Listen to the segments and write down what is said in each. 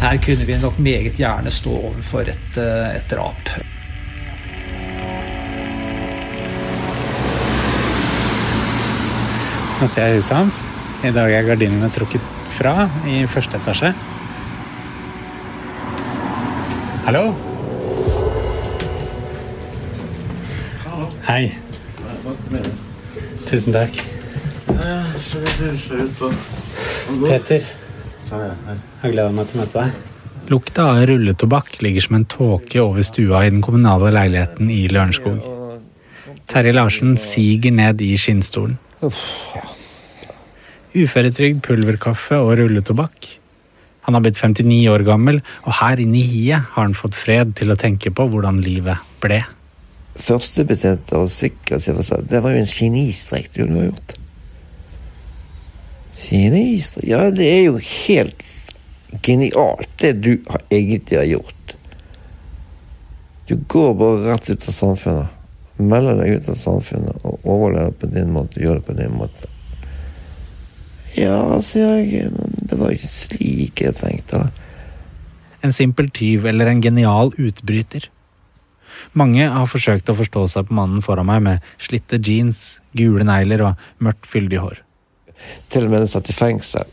her kunne vi nok meget gjerne stå overfor et, et drap. Nå ser jeg huset hans. I dag er gardinene trukket fra i første etasje. Hallo? Hei. Tusen takk. Peter. Jeg gleder meg til å møte deg. Lukta av rulletobakk ligger som en tåke over stua i den kommunale leiligheten i Lørenskog. Terje Larsen siger ned i skinnstolen. Uføretrygd, pulverkaffe og rulletobakk. Han har blitt 59 år gammel, og her inne i hiet har han fått fred til å tenke på hvordan livet ble. Førstebetjent og sikkerhetsoffiser, det var jo en genistrek du hadde gjort. Genistreik Ja, det er jo helt genialt, det du egentlig har gjort. Du går bare rett ut av samfunnet. Melder deg ut av samfunnet og overlever på din måte, gjør det på din måte. Ja, sier jeg, men det var ikke slik jeg tenkte. En simpel tyv eller en genial utbryter. Mange har forsøkt å forstå seg på mannen foran meg med slitte jeans, gule negler og mørkt, fyldig hår. Til og med den satt i fengsel,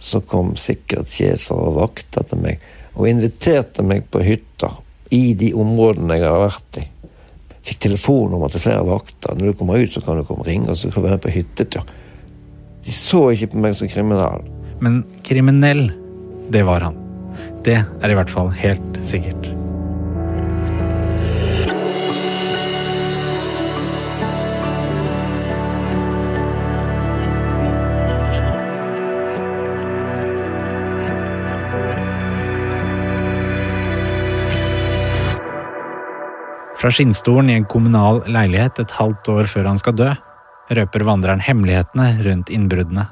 så kom sikkerhetssjefer og vakter til meg og inviterte meg på hytter i de områdene jeg har vært i. Fikk telefonnummer til flere vakter. Når du kommer ut, så kan du komme og ringe, og så kan du være på hyttetur. De så ikke på meg som kriminal. Men kriminell, det var han. Det er i hvert fall helt sikkert. Fra skinnstolen i en kommunal leilighet et halvt år før han skal dø, røper vandreren hemmelighetene rundt innbruddene.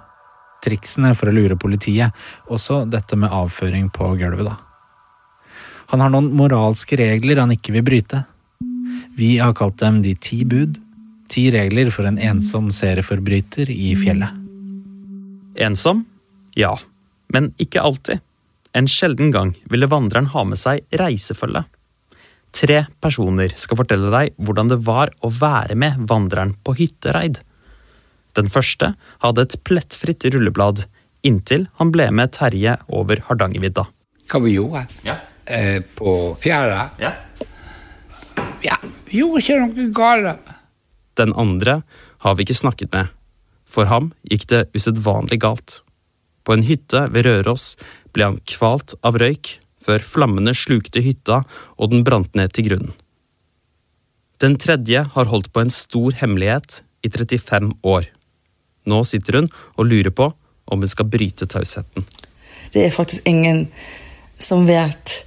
Triksene for å lure politiet, også dette med avføring på gulvet, da. Han har noen moralske regler han ikke vil bryte. Vi har kalt dem De ti bud. Ti regler for en ensom serieforbryter i fjellet. Ensom? Ja, men ikke alltid. En sjelden gang ville vandreren ha med seg reisefølge. Tre personer skal fortelle deg hvordan det var å være med vandreren på hyttereid. Den første hadde et plettfritt rulleblad inntil han ble med Terje over Hardangervidda. Hva vi gjorde Ja. eh, på fjæra? ja. Ja, vi gjorde ikke noe galt. Den andre har vi ikke snakket med. For ham gikk det usedvanlig galt. På en hytte ved Røros ble han kvalt av røyk før flammene slukte hytta og den brant ned til grunnen. Den tredje har holdt på en stor hemmelighet i 35 år. Nå sitter hun og lurer på om hun skal bryte tausheten. Det er faktisk ingen som vet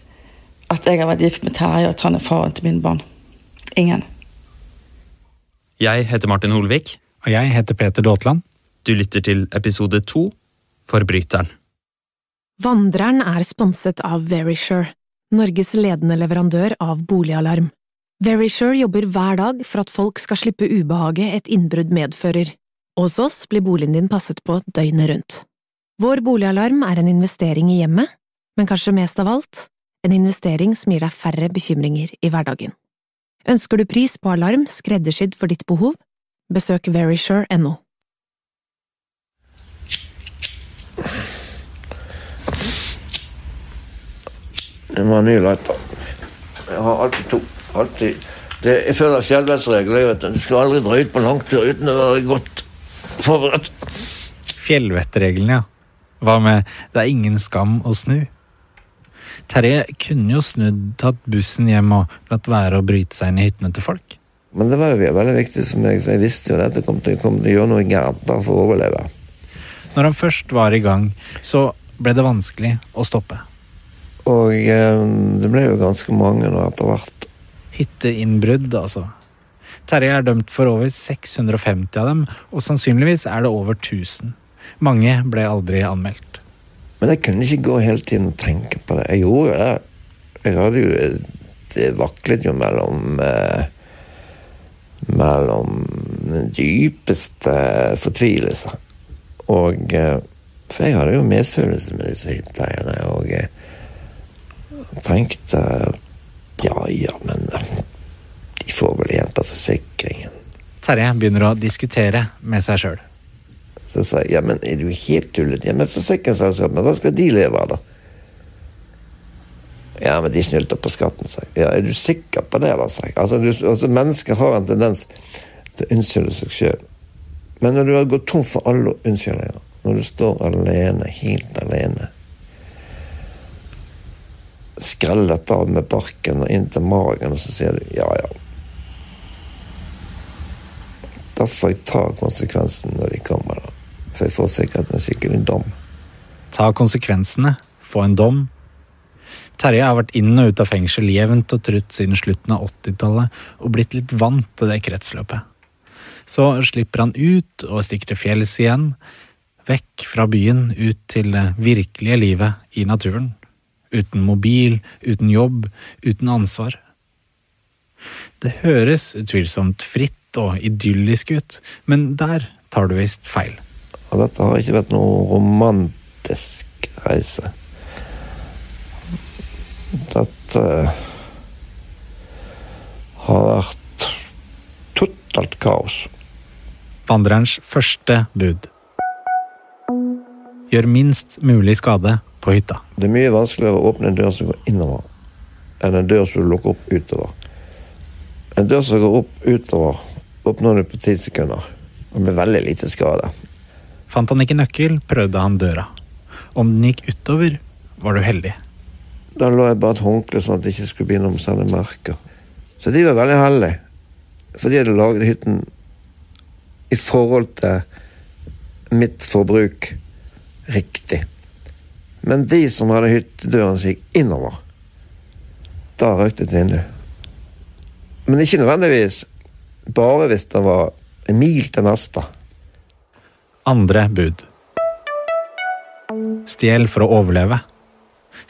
at jeg har vært gift med Terje, og at han er faren til mine barn. Ingen. Jeg heter Martin Holvik. Og jeg heter Peter Daatland. Du lytter til episode to Forbryteren. Vandreren er sponset av Verisure, Norges ledende leverandør av boligalarm. Verisure jobber hver dag for at folk skal slippe ubehaget et innbrudd medfører. Hos oss blir boligen din passet på døgnet rundt. Vår boligalarm er en investering i hjemmet, men kanskje mest av alt en investering som gir deg færre bekymringer i hverdagen. Ønsker du pris på alarm skreddersydd for ditt behov? Besøk verisure.no. Det var ny lighter. Jeg har alltid to. Alltid. Det, jeg føler skjelvhetsregler. vet Du Du skal aldri dra ut på langtur uten å være godt forberedt. Fjellvettregelen, ja. Hva med 'det er ingen skam å snu'? Terje kunne jo snudd, tatt bussen hjem og latt være å bryte seg inn i hyttene til folk. Men det var jo veldig viktig som jeg, for jeg visste jo at jeg kom til, kom til å gjøre noe gærent for å overleve. Når han først var i gang, så ble det vanskelig å stoppe. Og eh, det ble jo ganske mange nå etter hvert. Hytteinnbrudd, altså. Terje er dømt for over 650 av dem, og sannsynligvis er det over 1000. Mange ble aldri anmeldt. Men jeg kunne ikke gå hele tiden og tenke på det. Jeg gjorde jo det. Jeg hadde jo Det vaklet jo mellom eh, Mellom den dypeste fortvilelse. Og eh, For jeg hadde jo medfølelse med disse hytteeierne. Og, eh, Jeg tenkte ja ja, men eh, de får vel igjen på forsikringen. Terje begynner å diskutere med seg sjøl. Så sa jeg ja, men er du helt tullet? Ja, men forsikringsselskapene, hva skal de leve av, da? Ja, men de snylter på skatten, sa jeg. Ja, er du sikker på det, da, sa jeg. Altså, du, altså, mennesker har en tendens til å unnskylde seg sjøl. Men når du har gått tom for alle unnskyldninger, når du står alene, helt alene Skrellet av med barken og inn til magen, og så sier du ja, ja. Da får jeg ta konsekvensen når de kommer, da. For jeg får sikkert en skikkelig dom. Ta konsekvensene, få en dom. Terje har vært inn og ut av fengsel jevnt og trutt siden slutten av 80-tallet og blitt litt vant til det kretsløpet. Så slipper han ut og stikker til fjells igjen, vekk fra byen, ut til det virkelige livet i naturen. Uten mobil, uten jobb, uten ansvar. Det høres utvilsomt fritt og idyllisk ut, men der tar du visst feil. Dette har ikke vært noe romantisk reise. Dette har vært totalt kaos. Vandrerens første bud. Gjør minst mulig skade på hytta. Det er mye vanskeligere å åpne en dør som går innover, enn en dør som du lukker opp utover. En dør som går opp utover, åpner du på ti sekunder, og med veldig lite skade. Fant han ikke nøkkel, prøvde han døra. Om den gikk utover, var du heldig. Da lå jeg bare et håndkle sånn at det ikke skulle begynne å sende merker. Så de var veldig heldige. For de hadde laget hytten i forhold til mitt forbruk riktig. Men de som hadde hyttedøren gikk innover, da røk det et vindu. Men ikke nødvendigvis bare hvis det var en mil til neste. Andre bud. Stjel for å overleve.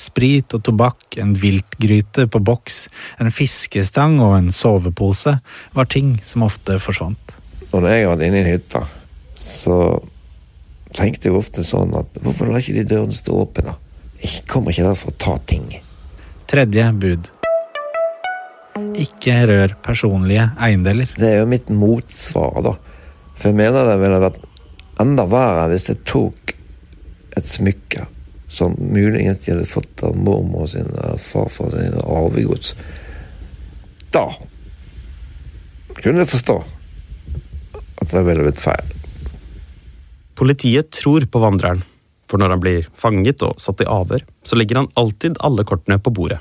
Sprit og tobakk, en viltgryte på boks, en fiskestang og en sovepose var ting som ofte forsvant. Når jeg var inne i hytta, så tenkte jeg ofte sånn at hvorfor lar ikke de dørene stå åpne. Jeg kommer ikke der for å ta ting. Tredje bud. Ikke rør personlige eiendeler. Det er jo mitt motsvar, da. For jeg mener det ville vært enda verre hvis jeg tok et smykke som muligens de hadde fått av mormor sin eller farfar sin arvegods. Da kunne jeg forstå at det ville blitt feil. Politiet tror på vandreren, for når han blir fanget og satt i avhør, så legger han alltid alle kortene på bordet.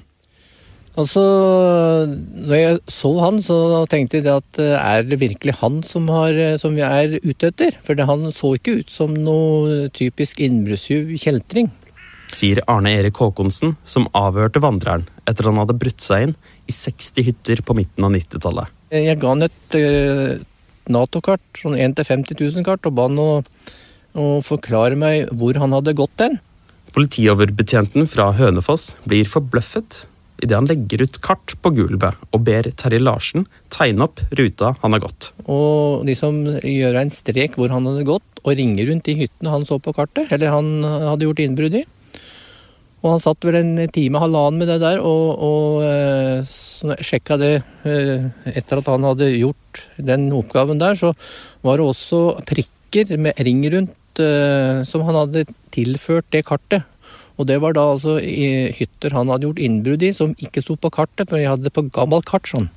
Altså, når jeg så han, så tenkte jeg at eh, er det virkelig han som, har, eh, som vi er ute etter? For det, han så ikke ut som noe typisk innbruddstyv kjeltring. Sier Arne Erik Håkonsen, som avhørte vandreren etter han hadde brutt seg inn i 60 hytter på midten av 90-tallet. Jeg ga han et Nato-kart, sånn 1 til 50 000-kart, og ba han å, å forklare meg hvor han hadde gått den. Politioverbetjenten fra Hønefoss blir forbløffet idet han legger ut kart på gulvet og ber Terje Larsen tegne opp ruta han har gått. Og liksom gjøre en strek hvor han hadde gått, og ringe rundt i hyttene han så på kartet, eller han hadde gjort innbrudd i. Og han satt vel en time, halvannen med det der, og, og eh, sjekka det eh, etter at han hadde gjort den oppgaven der, så var det også prikker med ring rundt som han hadde tilført det kartet. Og det var da altså i hytter han hadde gjort innbrudd i, som ikke sto på kartet, for de hadde det på gammelt kart sånn.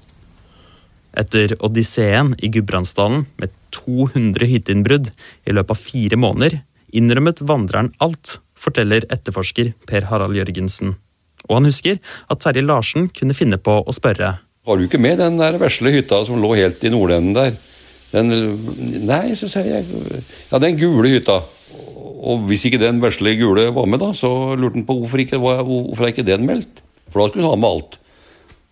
Etter odysseen i Gudbrandsdalen med 200 hytteinnbrudd i løpet av fire måneder, innrømmet vandreren alt, forteller etterforsker Per Harald Jørgensen. Og han husker at Terje Larsen kunne finne på å spørre. Var du ikke med den der vesle hytta som lå helt i nordenden der? Den, nei, så sier jeg Ja, den gule hytta. Og hvis ikke den vesle gule var med, da, så lurte han på hvorfor ikke, hvorfor er ikke den meldt? For da skulle han ha med alt.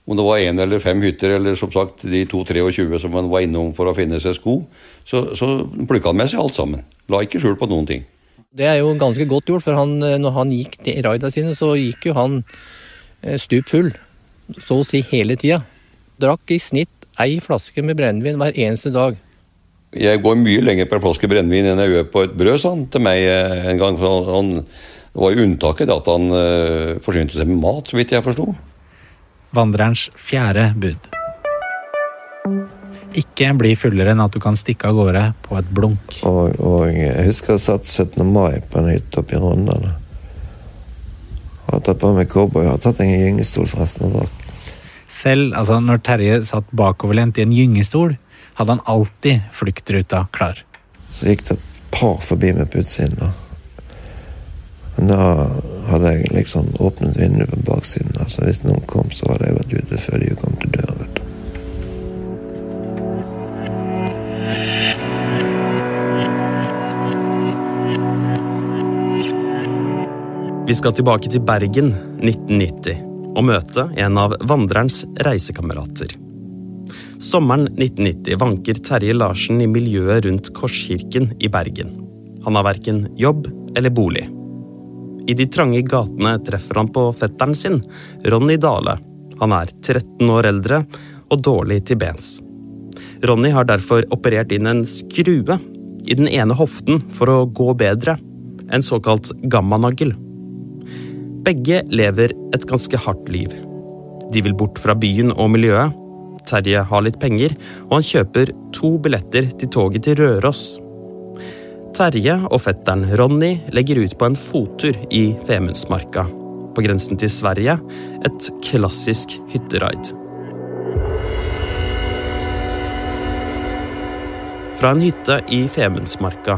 Om det var én eller fem hytter, eller som sagt de to 23 som han var innom for å finne seg sko, så, så plukka han med seg alt sammen. La ikke skjul på noen ting. Det er jo ganske godt gjort, for han, når han gikk de raida sine, så gikk jo han stup full. Så å si hele tida. Drakk i snitt ei flaske med brennevin hver eneste dag. Jeg går mye lenger på en flaske brennevin enn jeg gjør på et brød, sa han til meg en gang. Han, Det var jo unntaket det at han uh, forsynte seg med mat, så vidt jeg forsto. Vandrerens fjerde bud. Ikke bli fullere enn at du kan stikke av gårde på et blunk. Og, og jeg husker jeg satt 17. mai på en hytte oppe i Rondane. Har tatt på meg cowboy. Har tatt en gyngestol, forresten. Selv altså, når Terje satt bakoverlent i en gyngestol, hadde han alltid fluktruta klar. Så gikk det et par forbi meg på utsiden. da. Men da hadde jeg liksom åpnet vinduet på baksiden. da. Så hvis noen kom, så hadde jeg vært ute før de kom til døra. vet du. Vi skal tilbake til Bergen 1990 og møte en av vandrerens reisekamerater. Sommeren 1990 vanker Terje Larsen i miljøet rundt Korskirken i Bergen. Han har verken jobb eller bolig. I de trange gatene treffer han på fetteren sin, Ronny Dale. Han er 13 år eldre og dårlig til bens. Ronny har derfor operert inn en skrue i den ene hoften for å gå bedre, en såkalt gammanagel. Begge lever et ganske hardt liv. De vil bort fra byen og miljøet. Terje har litt penger, og han kjøper to billetter til toget til Røros. Terje og fetteren Ronny legger ut på en fottur i Femundsmarka. På grensen til Sverige, et klassisk hytteraid. Fra en hytte i Femundsmarka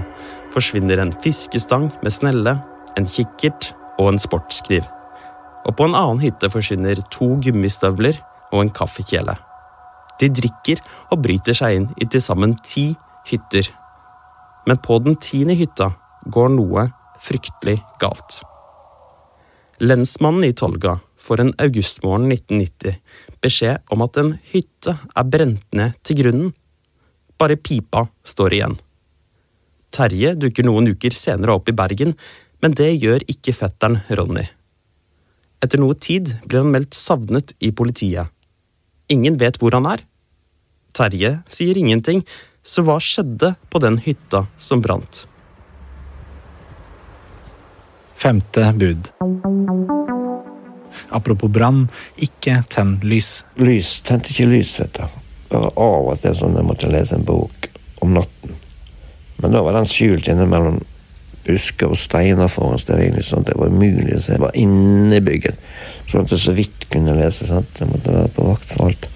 forsvinner en fiskestang med snelle, en kikkert og en sportskniv. Og på en annen hytte forsvinner to gummistøvler og en kaffekjele. De drikker og bryter seg inn i til sammen ti hytter. Men på den tiende hytta går noe fryktelig galt. Lensmannen i Tolga får en augustmorgen 1990 beskjed om at en hytte er brent ned til grunnen. Bare pipa står igjen. Terje dukker noen uker senere opp i Bergen men det gjør ikke fetteren Ronny. Etter noe tid blir han meldt savnet i politiet. Ingen vet hvor han er. Terje sier ingenting, så hva skjedde på den hytta som brant? Femte bud. Apropos brann, ikke tenn lys. Lys. Tente ikke lys, vet du. Bare av og til sånn jeg måtte lese en bok om natten. Men da var den skjult innimellom busker og steiner foran stearinlys. Sånn det var umulig å se. Det var innebygget. Sånn at jeg så vidt kunne lese. Sant? Jeg måtte være på vakt for alt.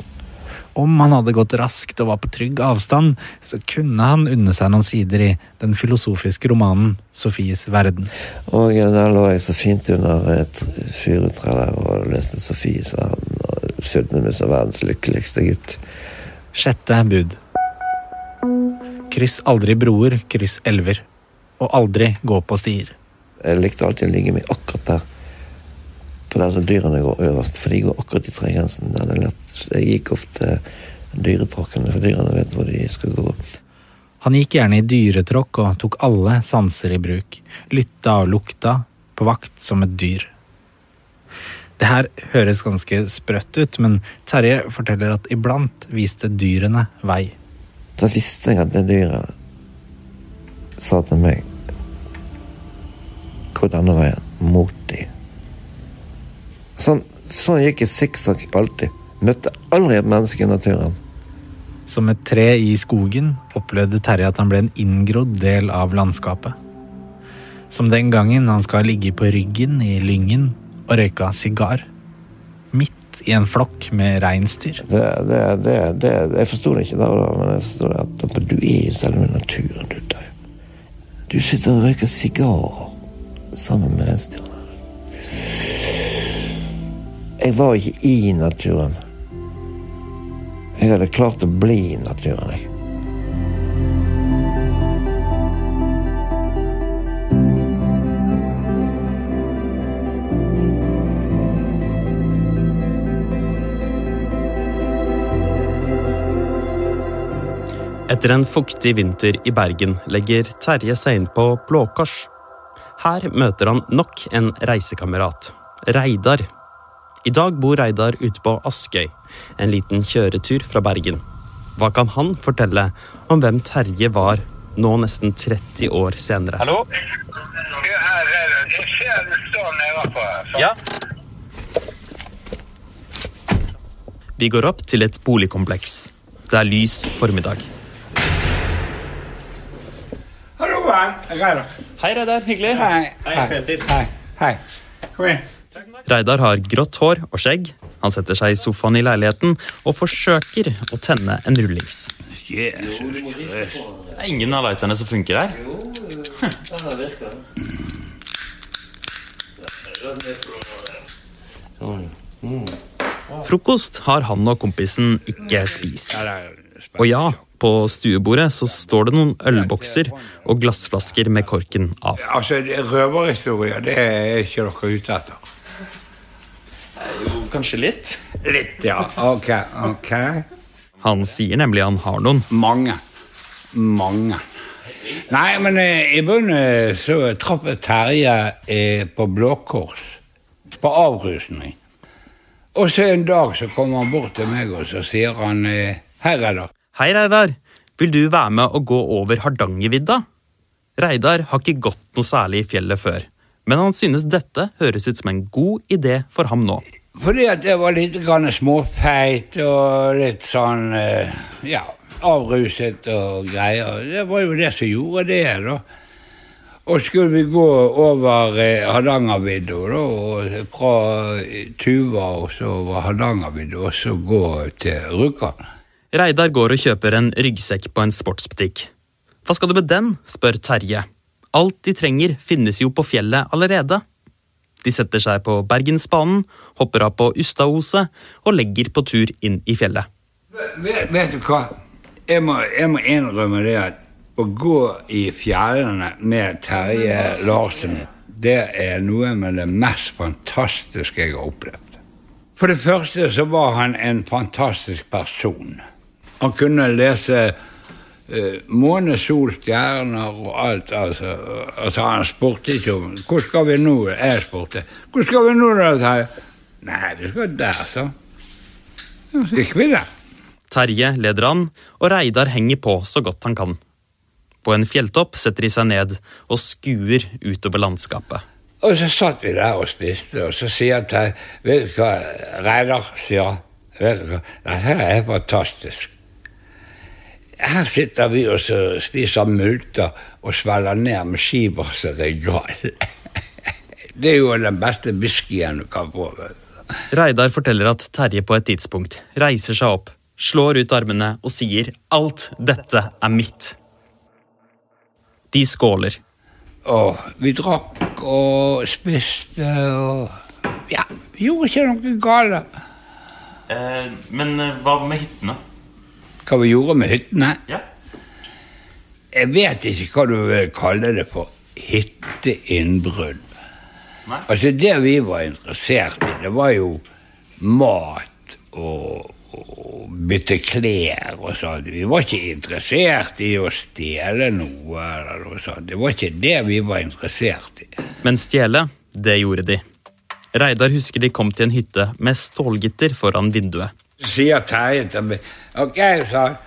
Om han hadde gått raskt og var på trygg avstand, så kunne han unne seg noen sider i den filosofiske romanen Sofies verden. Og der lå jeg så fint under et furutre der og leste Sofies verden og følte meg som verdens lykkeligste gutt. Sjette bud. Kryss aldri broer, kryss elver og aldri gå på stier. Jeg likte alltid å ligge meg akkurat der, på der som dyrene går øverst, for de går akkurat i tregrensen. Der det er lett. Jeg gikk ofte dyretråkkene, for dyrene vet hvor de skal gå. Han gikk gjerne i dyretråkk og tok alle sanser i bruk, lytta og lukta, på vakt som et dyr. Det her høres ganske sprøtt ut, men Terje forteller at iblant viste dyrene vei. Da visste jeg at det dyret sa til meg Gå denne veien. Mot de. Sånn, sånn gikk jeg sikksakk alltid. Møtte aldri et menneske i naturen. Som et tre i skogen opplevde Terje at han ble en inngrodd del av landskapet. Som den gangen han skal ligge på ryggen i lyngen og røyka sigar. Midt i en flokk med reinsdyr. Det, det, det, det, jeg forsto det ikke da, men jeg forsto at du er jo selve naturen. Du, der. Du sitter og røyker sigarer sammen med reinsdyrene. Jeg var ikke i naturen. Jeg hadde klart å bli i naturen, jeg. Etter en fuktig vinter i Bergen legger Terje seg inn på Blå Kors. Her møter han nok en reisekamerat, Reidar. I dag bor Reidar ute på Askøy, en liten kjøretur fra Bergen. Hva kan han fortelle om hvem Terje var nå nesten 30 år senere? Hallo? Du, her, her, Jeg ser du står nedenfor. her. Ja. Vi går opp til et boligkompleks. Det er lys formiddag. Hallo, venn. Reidar. Hei, Reidar. Hyggelig. Hei. Hei. Peter. Hei. Hei. Kom igjen. Reidar har grått hår og skjegg. Han setter seg i sofaen i leiligheten og forsøker å tenne en rullings. Jesus. Det er ingen av lighterne som funker her. Frokost har han og kompisen ikke spist. Og ja, på stuebordet så står det noen ølbokser og glassflasker med korken av. Altså, røverhistorier, det er ikke dere ute etter. Jo, kanskje litt. Litt, ja. Ok, ok. Han sier nemlig han har noen. Mange. Mange. Nei, men eh, i bunnen så traff jeg Terje eh, på Blå Kors. På avrusning. Og så en dag så kommer han bort til meg og så sier han eh, Hei, Reidar. Hei, Reidar. Vil du være med og gå over Hardangervidda? Reidar har ikke gått noe særlig i fjellet før, men han synes dette høres ut som en god idé for ham nå. Fordi at jeg var litt småfeit og litt sånn eh, Ja, avruset og greier. Det var jo det som gjorde det, da. Og skulle vi gå over eh, Hardangervidda, da, og fra Tuva og så over Hardangervidda, og så gå til Rjukan. Reidar går og kjøper en ryggsekk på en sportsbutikk. Hva skal du med den? spør Terje. Alt de trenger finnes jo på fjellet allerede. De setter seg på Bergensbanen, hopper av på Ustaoset og legger på tur inn i fjellet. Vet, vet du hva? Jeg må, jeg må innrømme det at å gå i fjellene med Terje Larsen, det er noe med det mest fantastiske jeg har opplevd. For det første så var han en fantastisk person. Han kunne lese måne, sol, stjerner og alt. Altså, altså Han spurte ikke om Hvor skal vi nå? Jeg spurte. Hvor skal vi nå, da? Terje? Nei, du skal der, sa Så gikk vi der. Terje leder an, og Reidar henger på så godt han kan. På en fjelltopp setter de seg ned og skuer utover landskapet. Og så satt vi der og spiste, og så sier Terje Vet du hva, Reidar, sier. Vet du hva, dette er fantastisk. Her sitter vi og spiser multer og svelger ned med skiver som regal. Det er jo den beste whiskyen du kan få. Reidar forteller at Terje på et tidspunkt reiser seg opp, slår ut armene og sier 'alt dette er mitt'. De skåler. Og vi drakk og spiste og Ja, vi gjorde ikke noe galt. men hva med hyttene? Hva vi gjorde med hyttene? Ja. Jeg vet ikke hva du vil kalle det for hytteinnbrudd. Altså Det vi var interessert i, det var jo mat og, og bytte klær og sånn. Vi var ikke interessert i å stjele noe eller noe sånt. Det var ikke det vi var interessert i. Men stjele, det gjorde de. Reidar husker de kom til en hytte med stålgitter foran vinduet. Sier Terje til meg Ok, sa han.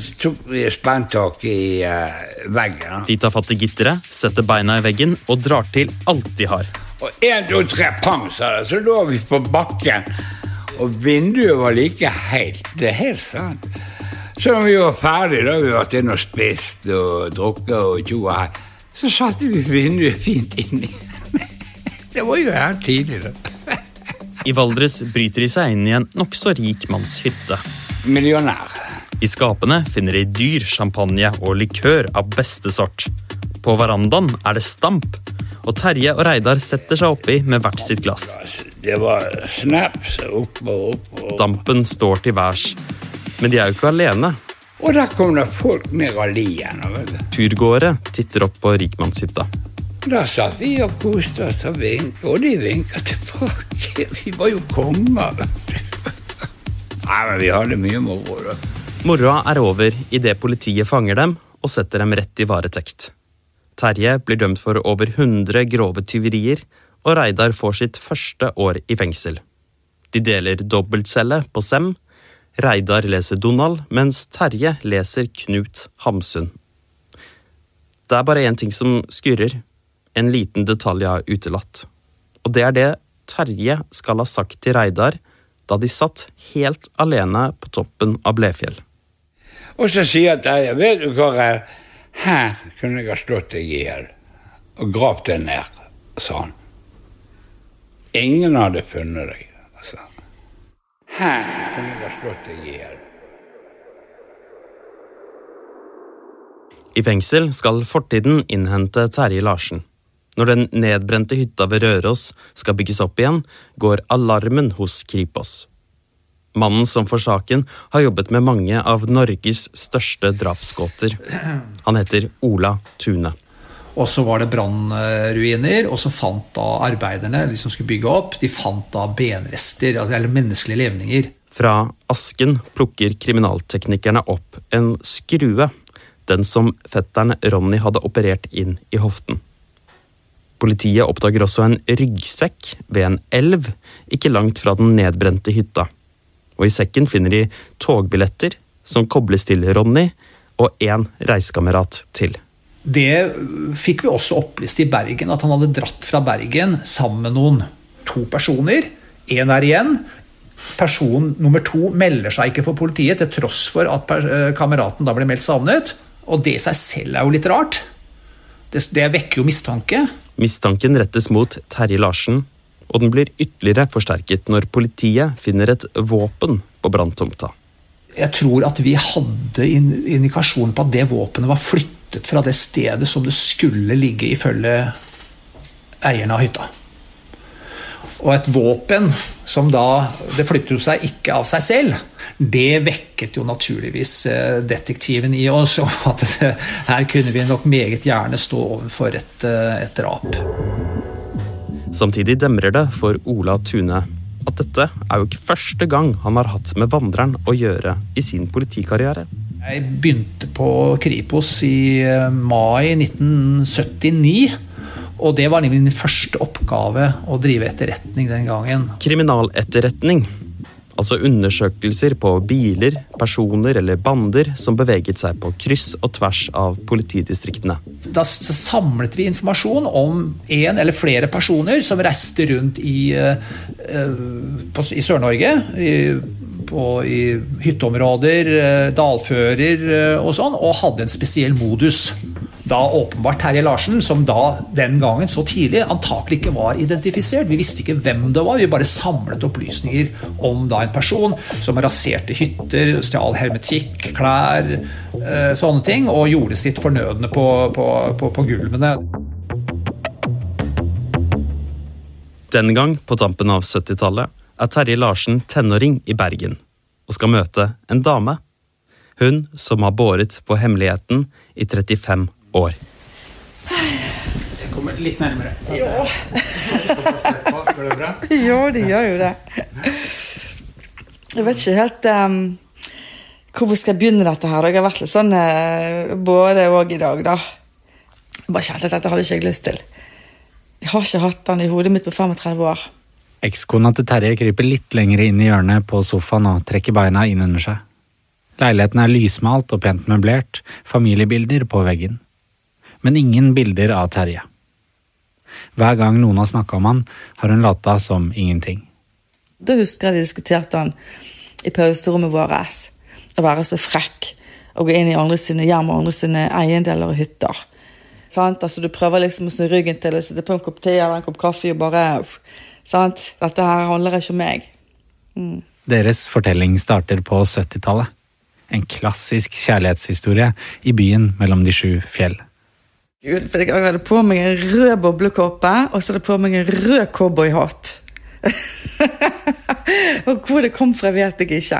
Så tok vi spenntak i eh, veggen. De tar fatt i gitteret, setter beina i veggen og drar til alt de har. Og én, to, tre, pang, sa det. Så lå vi på bakken. Og vinduet var like helt. Det er helt sant. Så når vi var ferdige, da vi var vært inne og spist og drukket og tjoa her, så satte vi vinduet fint inni. Det var jo helt tidlig, da. I Valdres bryter de seg inn i en nokså rik manns hytte. Millionær. I skapene finner de dyr, champagne og likør av beste sort. På verandaen er det stamp, og Terje og Reidar setter seg oppi med hvert sitt glass. Altså, Det var snaps opp og opp. og. Dampen står til værs, men de er jo ikke alene. Og der kom det folk ned av lien. Turgåere titter opp på rikmannshytta. Da satt vi og koste oss og vinket, og de vinket tilbake. Vi var jo konger. Nei, men vi hadde mye moro, da. Moroa er over idet politiet fanger dem og setter dem rett i varetekt. Terje blir dømt for over 100 grove tyverier, og Reidar får sitt første år i fengsel. De deler dobbeltcelle på Sem. Reidar leser Donald, mens Terje leser Knut Hamsun. Det er bare én ting som skurrer. En liten detalj jeg har utelatt. Og det er det Terje skal ha sagt til Reidar da de satt helt alene på toppen av Blefjell. Og så sier Terje, vet du hva, Reidar, her kunne jeg ha slått deg i hjel og gravd deg ned, sa han. Ingen hadde funnet deg, sa han. Her kunne jeg ha slått deg i hjel. I fengsel skal fortiden innhente Terje Larsen. Når den nedbrente hytta ved Røros skal bygges opp igjen, går alarmen hos Kripos. Mannen som får saken, har jobbet med mange av Norges største drapsgåter. Han heter Ola Tune. Og så var det brannruiner, og så fant da arbeiderne de som skulle bygge opp, de fant da benrester, altså, eller menneskelige levninger. Fra asken plukker kriminalteknikerne opp en skrue. Den som fetteren Ronny hadde operert inn i hoften. Politiet oppdager også en ryggsekk ved en elv ikke langt fra den nedbrente hytta. Og i sekken finner de togbilletter som kobles til Ronny, og én reisekamerat til. Det fikk vi også opplyst i Bergen, at han hadde dratt fra Bergen sammen med noen to personer. Én er igjen. Person nummer to melder seg ikke for politiet, til tross for at kameraten da ble meldt savnet. Og det i seg selv er jo litt rart. Det, det vekker jo mistanke. Mistanken rettes mot Terje Larsen, og den blir ytterligere forsterket når politiet finner et våpen på branntomta. Jeg tror at vi hadde indikasjoner på at det våpenet var flyttet fra det stedet som det skulle ligge, ifølge eierne av hytta. Og et våpen som da Det flytter jo seg ikke av seg selv. Det vekket jo naturligvis detektiven i oss, og at her kunne vi nok meget gjerne stå overfor et, et drap. Samtidig demrer det for Ola Tune at dette er jo ikke første gang han har hatt med Vandreren å gjøre i sin politikarriere. Jeg begynte på Kripos i mai 1979. Og det var min første oppgave å drive etterretning den gangen. Kriminaletterretning. Altså undersøkelser på biler, personer eller bander som beveget seg på kryss og tvers av politidistriktene. Da samlet vi informasjon om en eller flere personer som reiste rundt i, i Sør-Norge. I, i hytteområder, dalfører og sånn, og hadde en spesiell modus da åpenbart Terje Larsen, som da den gangen så tidlig antakelig ikke var identifisert. Vi visste ikke hvem det var, vi bare samlet opplysninger om da en person som raserte hytter, stjal hermetikk, klær, sånne ting, og gjorde sitt fornødne på, på, på, på gulvene. Den gang, på tampen av 70-tallet, er Terje Larsen tenåring i Bergen og skal møte en dame. Hun som har båret på hemmeligheten i 35 år. Jeg kommer litt nærmere. Ja. Går det bra? Jo, det gjør jo det. Jeg vet ikke helt um, hvor skal jeg begynne dette her. Jeg har vært litt sånn uh, både og i dag, da. Jeg bare kjente at dette hadde ikke jeg lyst til. Jeg har ikke hatt den i hodet mitt på 35 år. Ekskona til Terje kryper litt lenger inn i hjørnet på sofaen og trekker beina inn under seg. Leiligheten er lysmalt og pent møblert, familiebilder på veggen. Men ingen bilder av Terje. Hver gang noen har snakka om han, har hun lata som ingenting. Da husker jeg de diskuterte han i pauserommet vårt. Å være så frekk og gå inn i andre sine hjem og andre sine eiendeler og hytter. Sant? Altså, du prøver liksom å snu ryggen til og sitte på en kopp te eller en kopp kaffe og bare sant? Dette her handler ikke om meg. Mm. Deres fortelling starter på 70-tallet. En klassisk kjærlighetshistorie i byen mellom de sju fjell. Gud, for jeg hadde på meg en rød boblekåpe, og så hadde jeg på meg en rød cowboyhatt. og hvor det kom fra, vet jeg ikke.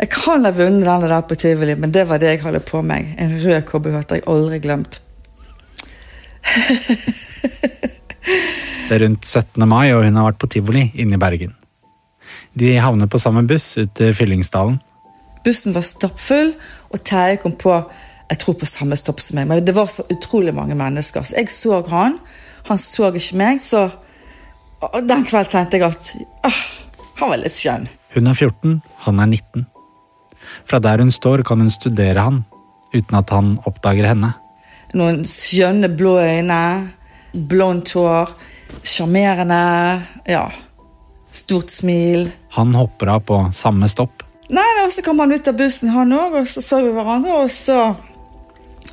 Jeg kan ha vunnet den der på tivoli, men det var det jeg hadde på meg. En rød cowboyhatt jeg aldri glemt. Det er rundt 17. mai, og hun har vært på tivoli inne i Bergen. De havner på samme buss ut til Fyllingsdalen. Bussen var stappfull, og Terje kom på jeg tror på samme stopp som meg. Men det var så utrolig mange mennesker. Så jeg så han, han så ikke meg. Så den kvelden tenkte jeg at ah, han var litt skjønn. Hun er 14, han er 19. Fra der hun står, kan hun studere han, uten at han oppdager henne. Noen skjønne blå øyne, Blondt hår. Sjarmerende. Ja. Stort smil. Han hopper av på samme stopp. Nei, da, Så kom han ut av bussen, han òg, og så så vi hverandre. Og så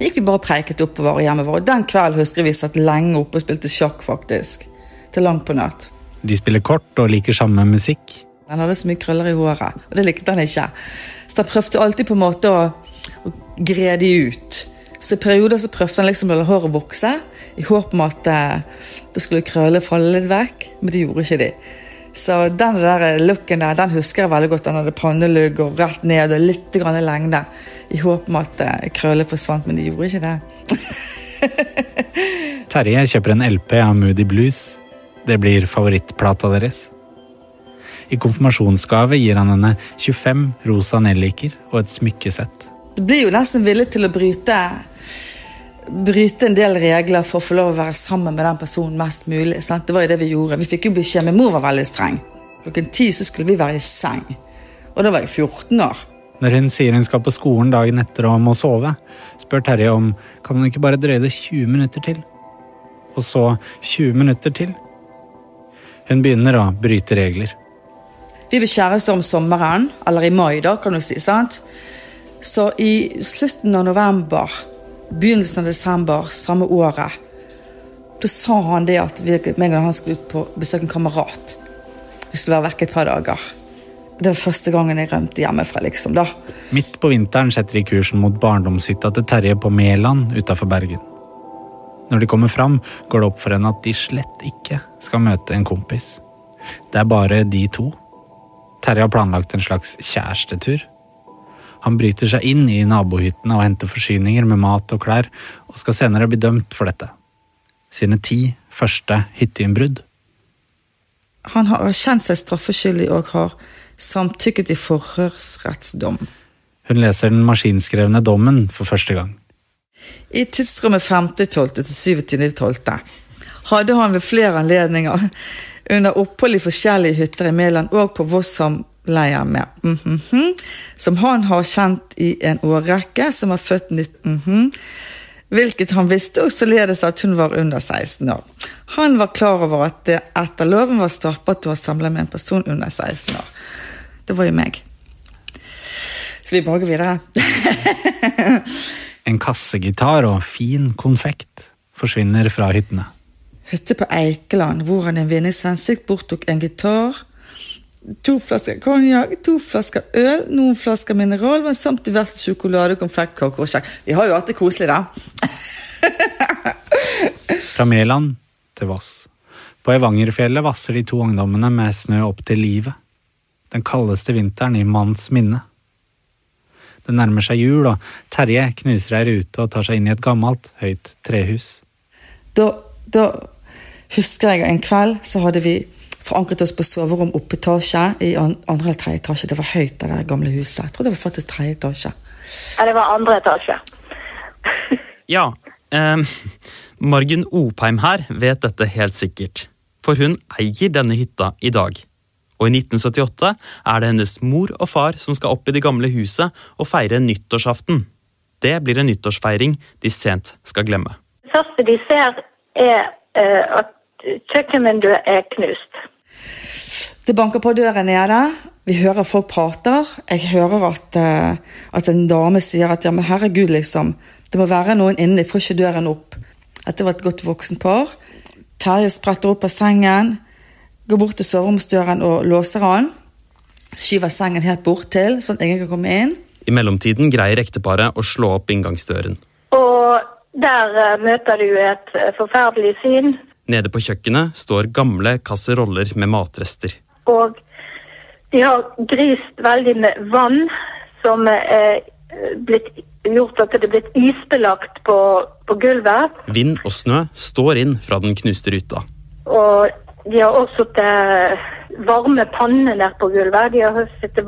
gikk vi bare og preiket oppover hjemme Og den kvelden husker jeg vi satt lenge oppe og spilte sjakk, faktisk. Til langt på natt. De spiller kort og liker samme musikk. Han hadde så mye krøller i håret, og det likte han ikke. Så han prøvde alltid på en måte å, å gre de ut. Så i perioder så prøvde han liksom å la håret vokse, i håp om at eh, det skulle krøllene falle litt vekk, men det gjorde ikke de. Så den der looken der, den husker jeg veldig godt. Den hadde pannelugg og rett ned og litt grann lengde. I håp om at eh, krøllene forsvant, men de gjorde ikke det. Terje kjøper en LP av Moody Blues. Det blir favorittplata deres. I konfirmasjonsgave gir han henne 25 rosa nelliker og et smykkesett. Du blir jo nesten villig til å bryte bryte en del regler for å få lov å være sammen med den personen mest mulig. Sant? Det var jo det vi gjorde. Vi fikk jo beskjed, Min mor var veldig streng. Klokken ti så skulle vi være i seng. Og da var jeg 14 år. Når hun sier hun skal på skolen dagen etter og må sove, spør Terje om kan hun ikke bare drøye det 20 minutter til. Og så 20 minutter til. Hun begynner å bryte regler. Vi ble kjærester om sommeren, eller i mai, da, kan du si. sant? Så i slutten av november, begynnelsen av desember samme året, da sa han det at vi, meg og han skulle ut på besøk en kamerat. Vi skulle være vekke et par dager. Det var første gangen jeg rømte hjemmefra. liksom da. Midt på vinteren setter de kursen mot barndomshytta til Terje på Mæland utafor Bergen. Når de kommer fram, går det opp for henne at de slett ikke skal møte en kompis. Det er bare de to. Terje har planlagt en slags kjærestetur. Han bryter seg inn i nabohyttene og henter forsyninger med mat og klær, og skal senere bli dømt for dette. Sine ti første hytteinnbrudd. Han har erkjent seg straffeskyldig og har samtykket i forhørsrettsdom. Hun leser den maskinskrevne dommen for første gang. I tidsrommet 5.12. til 27.12. hadde han ved flere anledninger under opphold i forskjellige hytter i Mæland og på Vosshamleia med mm -hmm, som han har kjent i en årrekke, som var født 19... Mm hvilket han visste, også således at hun var under 16 år. Han var klar over at det etter loven var straffbart å ha samla med en person under 16 år. Det var jo meg. Så vi bare går videre. En kassegitar og fin konfekt forsvinner fra hyttene. Hytte på Eikeland, hvor han i en vinningshensikt borttok en gitar, to flasker konjakk, to flasker øl, noen flasker mineralvann samt diverse sjokolade, konfekt, kake og kjekk. Vi har jo hatt det koselig, da. Fra Mæland til Voss. På Evangerfjellet vasser de to ungdommene med snø opp til livet. Den kaldeste vinteren i manns minne. Det nærmer seg jul, og Terje knuser ei rute og tar seg inn i et gammelt, høyt trehus. Da, da husker jeg en kveld så hadde vi forankret oss på soverom oppe etasje i andre eller tredje etasje. Det var høyt, av det gamle huset. Jeg tror det var faktisk tredje etasje. Ja, det var andre etasje. Ja, eh, Margunn Opheim her vet dette helt sikkert. For hun eier denne hytta i dag. Og i 1978 er det hennes mor og far som skal opp i det gamle huset og feire nyttårsaften. Det blir en nyttårsfeiring de sent skal glemme. Det første de ser, er uh, at kjøkkenvinduet er knust. Det banker på døren nede. Vi hører folk prater. Jeg hører at, eh, at en dame sier at ja, men herregud, liksom. Det må være noen inne, de får ikke døren opp. At det var et godt voksen par. Terje spretter opp av sengen, går bort til soveromsdøren og låser den. Skyver sengen helt bort til, sånn at ingen kan komme inn. I mellomtiden greier ekteparet å slå opp inngangsdøren. Og der eh, møter du et eh, forferdelig syn. Nede på kjøkkenet står gamle kasseroller med matrester. Og de har grist veldig med vann, som er blitt gjort at det er blitt isbelagt på, på gulvet. Vind og snø står inn fra den knuste ruta. Og de har også satt varme panner der på gulvet. De har satt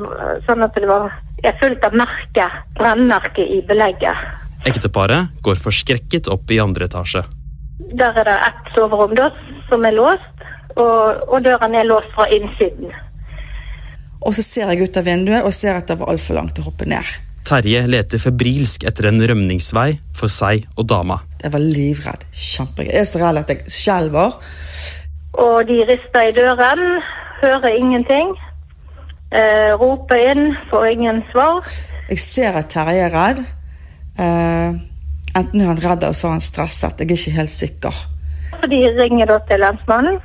sånn at det var, er fullt av merke, brennmerke i belegget. Ekteparet går forskrekket opp i andre etasje. Der er det ett soverom da, som er låst, og, og døren er låst fra innsiden. Og så ser jeg ut av vinduet og ser at det var altfor langt å hoppe ned. Terje leter febrilsk etter en rømningsvei for seg og dama. Jeg var livredd. Kjempegøy. Jeg er så redd at jeg skjelver. Og de rister i døren, hører ingenting. Eh, roper inn, får ingen svar. Jeg ser at Terje er redd. Eh, enten er han redd eller så er han stresset. Jeg er ikke helt sikker. De ringer da til lensmannen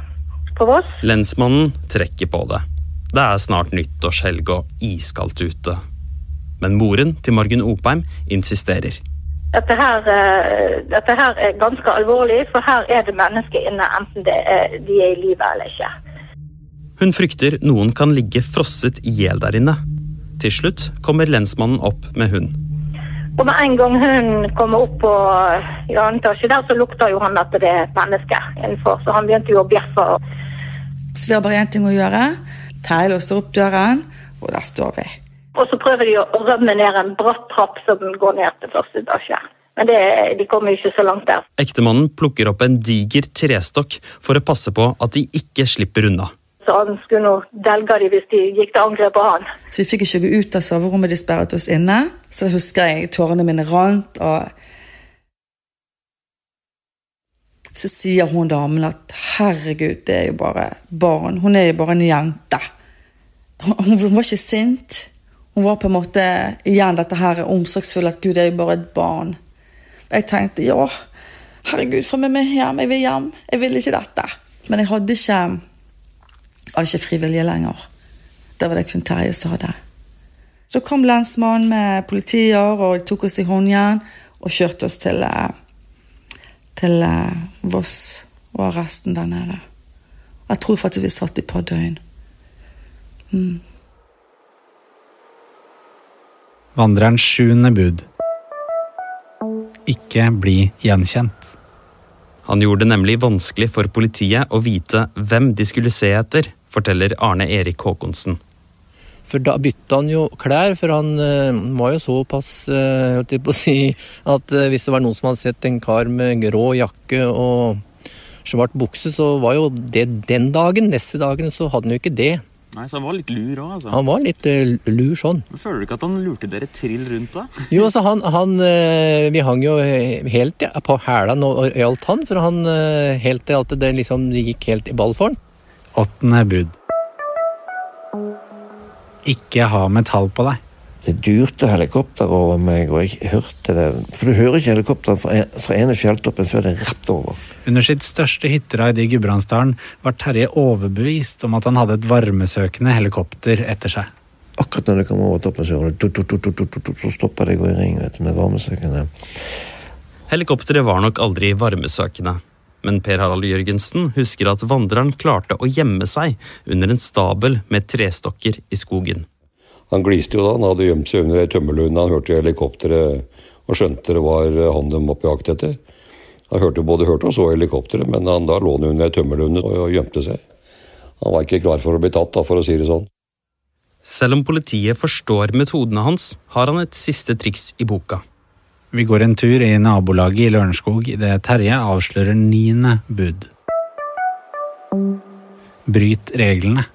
på Voss. Lensmannen trekker på det. Det er snart nyttårshelg og iskaldt ute. Men moren til Margunn Opheim insisterer. Dette her, eh, dette her er ganske alvorlig, for her er det mennesker inne, enten det er, de er i live eller ikke. Hun frykter noen kan ligge frosset i hjel der inne. Til slutt kommer lensmannen opp med hund. Og med en gang hun kommer opp på i annen etasje der, så lukter jo han at det er mennesker innenfor. Så han begynte jo å bjeffe. Så vi har bare én ting å gjøre. Terje låser opp døren, og der står vi. Og så prøver de å rømme ned en bratt trapp som går ned til første etasje. Men det, de kommer jo ikke så langt der. Ektemannen plukker opp en diger trestokk for å passe på at de ikke slipper unna. Så han skulle nå delge dem hvis de gikk til angrep på han. Så vi fikk ikke gå ut av soverommet, de sperret oss inne. Så jeg husker jeg tårene mine rant, og Så sier hun damen at herregud, det er jo bare barn. Hun er jo bare en jente. Hun, hun var ikke sint. Hun var på en måte igjen dette her omsorgsfulle at gud, er jo bare et barn. Jeg tenkte ja, herregud, få meg med hjem. Jeg vil hjem. Jeg vil ikke dette. Men jeg hadde ikke, hadde ikke frivillige lenger. Det var det kun Terje som hadde. Så kom lensmannen med politier og tok oss i håndjern og kjørte oss til, eh, til eh, Voss og arresten der nede. Jeg tror faktisk vi satt i et par døgn. Mm. Vandrerens sjuende bud. Ikke bli gjenkjent. Han gjorde det nemlig vanskelig for politiet å vite hvem de skulle se etter, forteller Arne Erik Håkonsen. For da bytta han jo klær, for han uh, var jo såpass uh, holdt jeg på å si, at uh, hvis det var noen som hadde sett en kar med grå jakke og svart bukse, så var jo det den dagen. Neste dagen så hadde han jo ikke det. Nei, Så han var litt lur òg, altså? Han var litt lur sånn. Men Føler du ikke at han lurte dere trill rundt da? jo, altså han, han Vi hang jo helt ja, på hælene og gjaldt han, for han helt til at det liksom gikk helt i ball for han. Åttende bud. Ikke ha metall på deg. Det durte helikopter over meg, og jeg hørte det. For du hører ikke helikopter fra, fra ene fjelltoppen før det er rett over. Under sitt største hytteraid i Gudbrandsdalen var Terje overbevist om at han hadde et varmesøkende helikopter etter seg. Akkurat når det kom over toppen, så, så stopper det å gå i ring vet du, med varmesøkende. Helikopteret var nok aldri varmesøkende. Men Per Harald Jørgensen husker at vandreren klarte å gjemme seg under en stabel med trestokker i skogen. Han gliste jo da, han hadde gjemt seg under ei tømmerlund, han hørte helikopteret og skjønte det var han de var på jakt etter. Han hørte både hørte og så helikopteret, men han da lå han under ei tømmerlund og gjemte seg. Han var ikke klar for å bli tatt, da, for å si det sånn. Selv om politiet forstår metodene hans, har han et siste triks i boka. Vi går en tur i nabolaget i Lørenskog idet Terje avslører niende bud. Bryt reglene.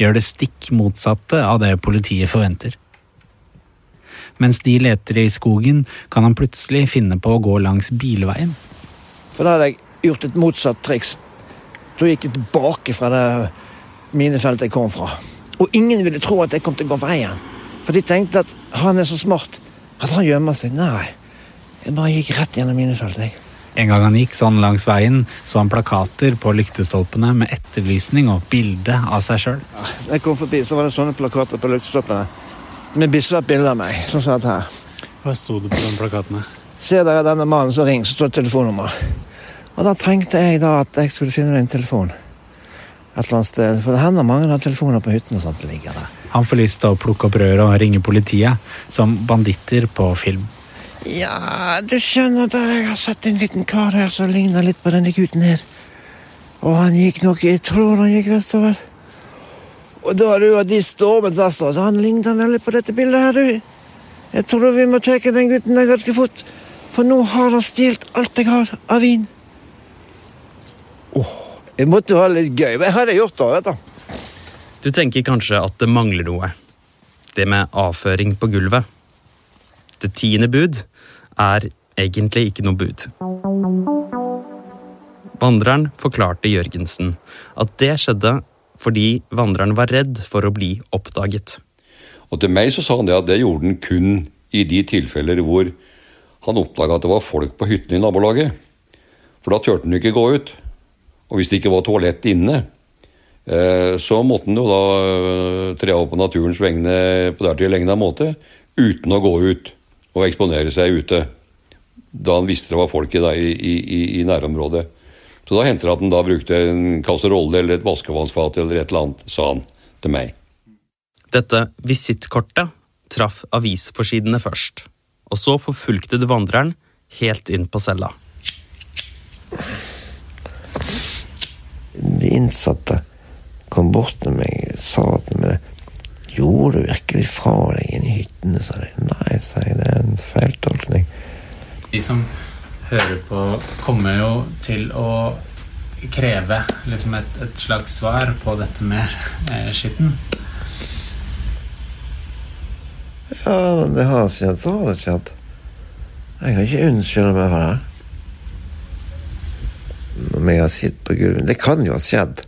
Gjør det stikk motsatte av det politiet forventer. Mens de leter i skogen, kan han plutselig finne på å gå langs bilveien. For da hadde jeg gjort et motsatt triks. Da gikk jeg tilbake fra det minefeltet jeg kom fra. Og ingen ville tro at jeg kom til å gå veien. For de tenkte at han er så smart at han gjemmer seg. Nei. Jeg bare gikk rett gjennom minefeltet. jeg. En gang han gikk sånn langs veien, så han plakater på lyktestolpene med etterlysning og bilde av seg sjøl. Da jeg kom forbi, så var det sånne plakater på lyktestolpene med Bislett-bilde av meg. sånn som dette her. Hva sto det på de plakatene? Ser dere denne mannen som ringer, så står det telefonnummer. Og da tenkte jeg da at jeg skulle finne en telefon et eller annet sted. For det hender mange har telefoner på hyttene og sånt det ligger der. Han får lyst til å plukke opp røret og ringe politiet, som banditter på film. Ja, du skjønner da, jeg har sett en liten kar her som ligner litt på denne gutten her. Og han gikk nok, jeg tror han gikk vestover. Og da du og de stormet vestover, så han lignet veldig på dette bildet her, du. Jeg tror vi må ta den gutten der ganske fort, for nå har han stjålet alt jeg har av vin. Åh, oh, jeg måtte jo ha litt gøy. Hva har jeg gjort da, vet du? Du tenker kanskje at det mangler noe. Det med avføring på gulvet. Det tiende bud er egentlig ikke noe bud. Vandreren forklarte Jørgensen at det skjedde fordi vandreren var redd for å bli oppdaget. Og til meg så sa han det at det gjorde han kun i de tilfeller hvor han oppdaga at det var folk på hyttene i nabolaget. For da turte han ikke gå ut. Og hvis det ikke var toalett inne, eh, så måtte han jo da eh, tre opp på naturens vegne på dertil egna måte uten å gå ut og eksponere seg ute. Da han visste det var folk i, i, i, i nærområdet. Så da hendte det at han da brukte en kasserolle eller et vaskevannsfat eller et eller annet, sa han til meg. Dette visittkortet traff avisforsidene først, og så forfulgte det vandreren helt inn på cella. De innsatte kom bort til meg og sa til meg Gjorde du virkelig fra deg inn i hyttene? sa de. Nei, sa jeg, det er en feiltolkning. De som hører på, kommer jo til å kreve liksom et, et slags svar på dette med eh, skitten. Ja, men det har skjedd, så har det skjedd. Jeg kan ikke unnskylde meg for det. Om jeg har sittet på gulvet Det kan jo ha skjedd.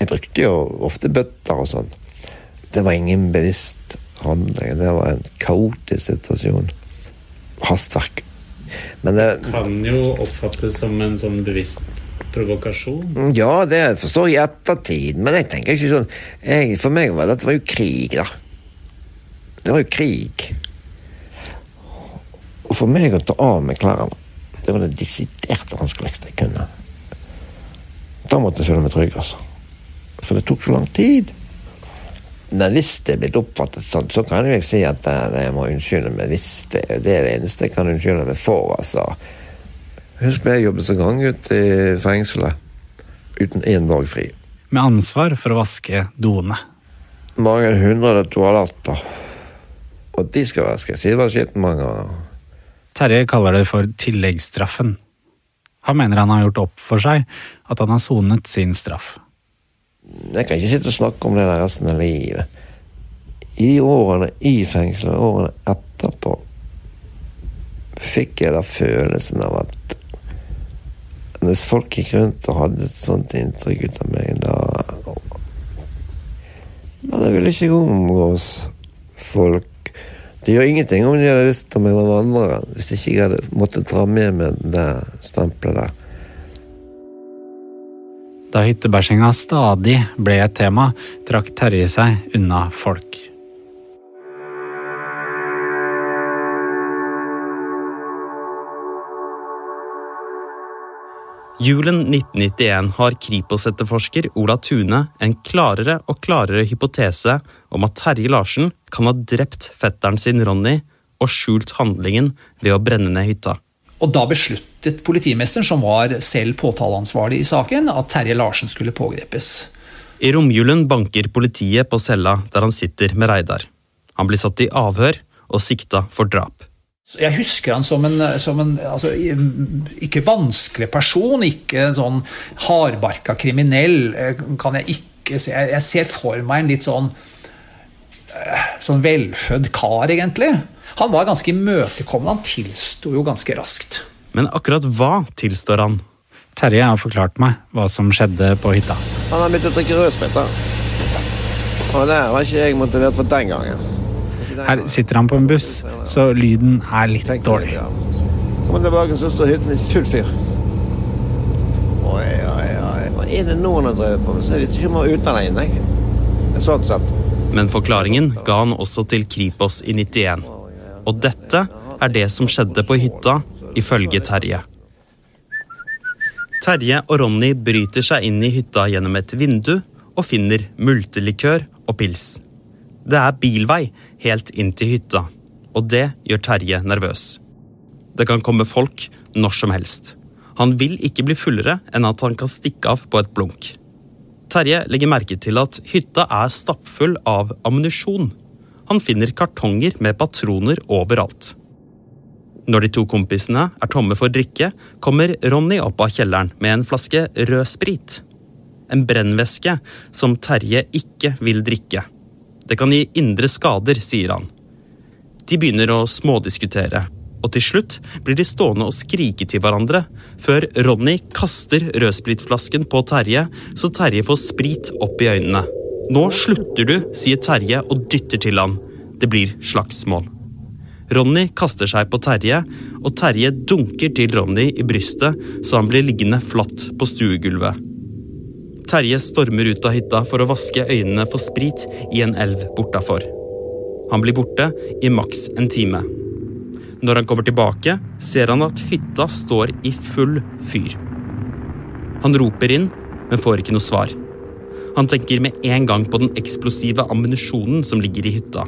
Jeg brukte jo ofte bøtter og sånn. Det var ingen bevisst handling. Det var en kaotisk situasjon. Hastverk. Men det Kan jo oppfattes som en sånn bevisst provokasjon. Ja, det forstår jeg i ettertid, men jeg tenker ikke sånn jeg, For meg var dette var jo krig, da. Det var jo krig. Og for meg å ta av meg klærne, det var det desidert vanskeligste jeg kunne. Da måtte jeg føle meg trygg, altså. For det tok så lang tid. Men hvis det er blitt oppfattet sånn, så kan jeg si at jeg må unnskylde meg. Hvis det, det er det eneste jeg kan unnskylde meg for, altså. Husk at jeg jobbet som gang ute i fengselet. Uten én dag fri. Med ansvar for å vaske doene. Mange hundre toaletter. Og de skal vaskes. Det var skitten mange ganger. Terje kaller det for tilleggsstraffen. Han mener han har gjort opp for seg at han har sonet sin straff. Jeg kan ikke sitte og snakke om det der resten av livet. I de årene i fengselet, årene etterpå, fikk jeg da følelsen av at hvis folk gikk rundt og hadde et sånt inntrykk ut av meg, da Da det ville ikke omgås folk. Det gjør ingenting om de hadde visst om jeg var vandrer, hvis ikke jeg hadde måttet dra med meg det stempelet der. Da hyttebæsjinga stadig ble et tema, trakk Terje seg unna folk. Julen 1991 har Kripos-etterforsker Ola Tune en klarere og klarere hypotese om at Terje Larsen kan ha drept fetteren sin Ronny og skjult handlingen ved å brenne ned hytta. Og da besluttet politimesteren, som var selv påtaleansvarlig i saken, at Terje Larsen skulle pågrepes. I romjulen banker politiet på cella der han sitter med Reidar. Han blir satt i avhør og sikta for drap. Jeg husker han som en, som en altså, ikke vanskelig person, ikke en sånn hardbarka kriminell. eh, kan Jeg ikke se. Jeg ser for meg en litt sånn sånn velfødd kar, egentlig. Han var ganske imøtekommende. Han tilsto jo ganske raskt. Men akkurat hva tilstår han? Terje har forklart meg hva som skjedde på hytta. Han har begynt å drikke rødsprit. Og det var ikke jeg motivert for den gangen. Her sitter han på en buss, så lyden er litt dårlig. Kommer tilbake, så står hytten i full fyr. Oi, oi, oi. Hva er det noen har drevet på med? Så jeg visste ikke om han var ute alene. jeg. Sånn sett. Men forklaringen ga han også til Kripos i 91. Og dette er det som skjedde på hytta, ifølge Terje. Terje og Ronny bryter seg inn i hytta gjennom et vindu og finner multelikør og pils. Det er bilvei helt inn til hytta, og det gjør Terje nervøs. Det kan komme folk når som helst. Han vil ikke bli fullere enn at han kan stikke av på et blunk. Terje legger merke til at hytta er stappfull av ammunisjon. Han finner kartonger med patroner overalt. Når de to kompisene er tomme for drikke, kommer Ronny opp av kjelleren med en flaske rød sprit. En brennvæske som Terje ikke vil drikke. Det kan gi indre skader, sier han. De begynner å smådiskutere, og til slutt blir de stående og skrike til hverandre, før Ronny kaster rødspritflasken på Terje, så Terje får sprit opp i øynene. Nå slutter du, sier Terje og dytter til han. Det blir slagsmål. Ronny kaster seg på Terje, og Terje dunker til Ronny i brystet så han blir liggende flatt på stuegulvet. Terje stormer ut av hytta for å vaske øynene for sprit i en elv bortafor. Han blir borte i maks en time. Når han kommer tilbake, ser han at hytta står i full fyr. Han roper inn, men får ikke noe svar. Han tenker med en gang på den eksplosive ammunisjonen som ligger i hytta.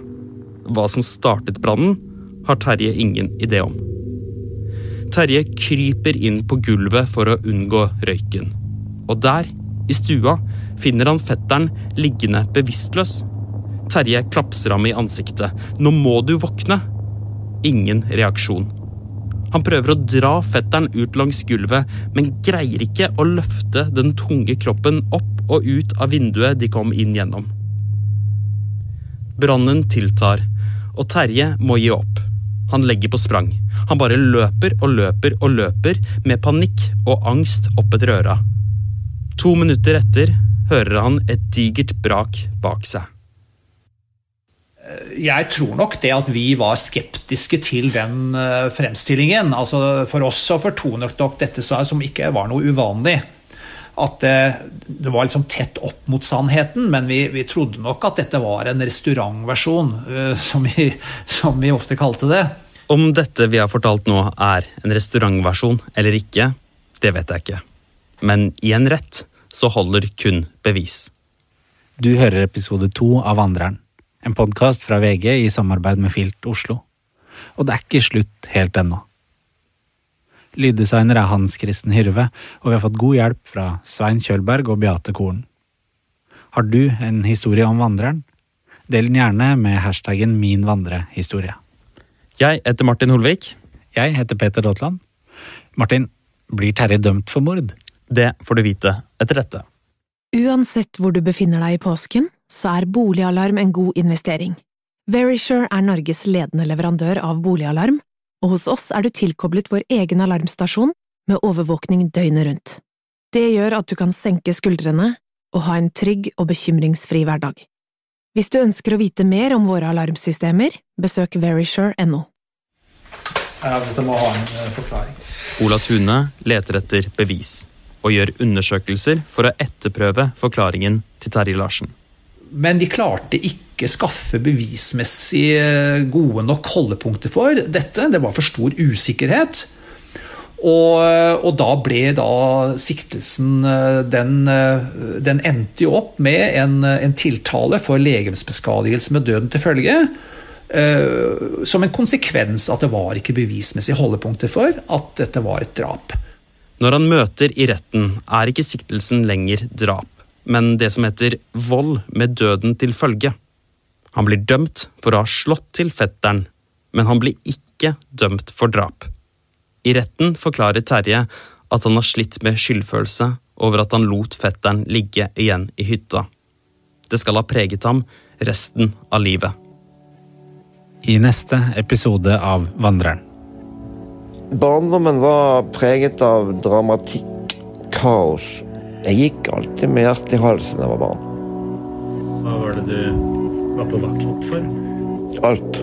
Hva som startet brannen, har Terje ingen idé om. Terje kryper inn på gulvet for å unngå røyken. Og der, i stua, finner han fetteren liggende bevisstløs. Terje klapser ham i ansiktet. 'Nå må du våkne!' Ingen reaksjon. Han prøver å dra fetteren ut langs gulvet, men greier ikke å løfte den tunge kroppen opp og ut av vinduet de kom inn gjennom. Brannen tiltar, og Terje må gi opp. Han legger på sprang. Han bare løper og løper og løper, med panikk og angst opp etter øra. To minutter etter hører han et digert brak bak seg. Jeg tror nok det at vi var skeptiske til den eh, fremstillingen. Altså For oss så fortonet nok dette som ikke var noe uvanlig. At det, det var liksom tett opp mot sannheten, men vi, vi trodde nok at dette var en restaurantversjon, eh, som vi, som vi ofte kalte det. Om dette vi har fortalt nå er en restaurantversjon eller ikke, det vet jeg ikke. Men i en rett så holder kun bevis. Du hører episode to av Vandreren, en podkast fra VG i samarbeid med Filt Oslo. Og det er ikke slutt helt ennå. Lyddesigner er Hans Kristen Hyrve, og vi har fått god hjelp fra Svein Kjølberg og Beate Korn. Har du en historie om Vandreren? Del den gjerne med hashtaggen min vandrehistorie. Jeg heter Martin Holvik. Jeg heter Peter Daatland. Martin, blir Terje dømt for mord? Det får du vite etter dette. Uansett hvor du befinner deg i påsken, så er boligalarm en god investering. Verisure er Norges ledende leverandør av boligalarm, og hos oss er du tilkoblet vår egen alarmstasjon med overvåkning døgnet rundt. Det gjør at du kan senke skuldrene og ha en trygg og bekymringsfri hverdag. Hvis du ønsker å vite mer om våre alarmsystemer, besøk verisure.no. Ja, dette må ha en eh, forklaring. Ola Tune leter etter bevis, og gjør undersøkelser for å etterprøve forklaringen til Terje Larsen. Men de klarte ikke skaffe bevismessig eh, gode nok holdepunkter for dette. Det var for stor usikkerhet. Og, og da ble da siktelsen eh, den, eh, den endte jo opp med en, en tiltale for legemsbeskadigelse med døden til følge. eh, Som en konsekvens at det var ikke bevismessige holdepunkter for at dette var et drap. Når han møter i retten, er ikke siktelsen lenger drap, men det som heter vold med døden til følge. Han blir dømt for å ha slått til fetteren, men han blir ikke dømt for drap. I retten forklarer Terje at han har slitt med skyldfølelse over at han lot fetteren ligge igjen i hytta. Det skal ha preget ham resten av livet. I neste episode av Vandreren. Barndommen var preget av dramatikk, kaos. Jeg gikk alltid med hjertet i halsen da jeg var barn. Hva var det du var på vakt for? Alt.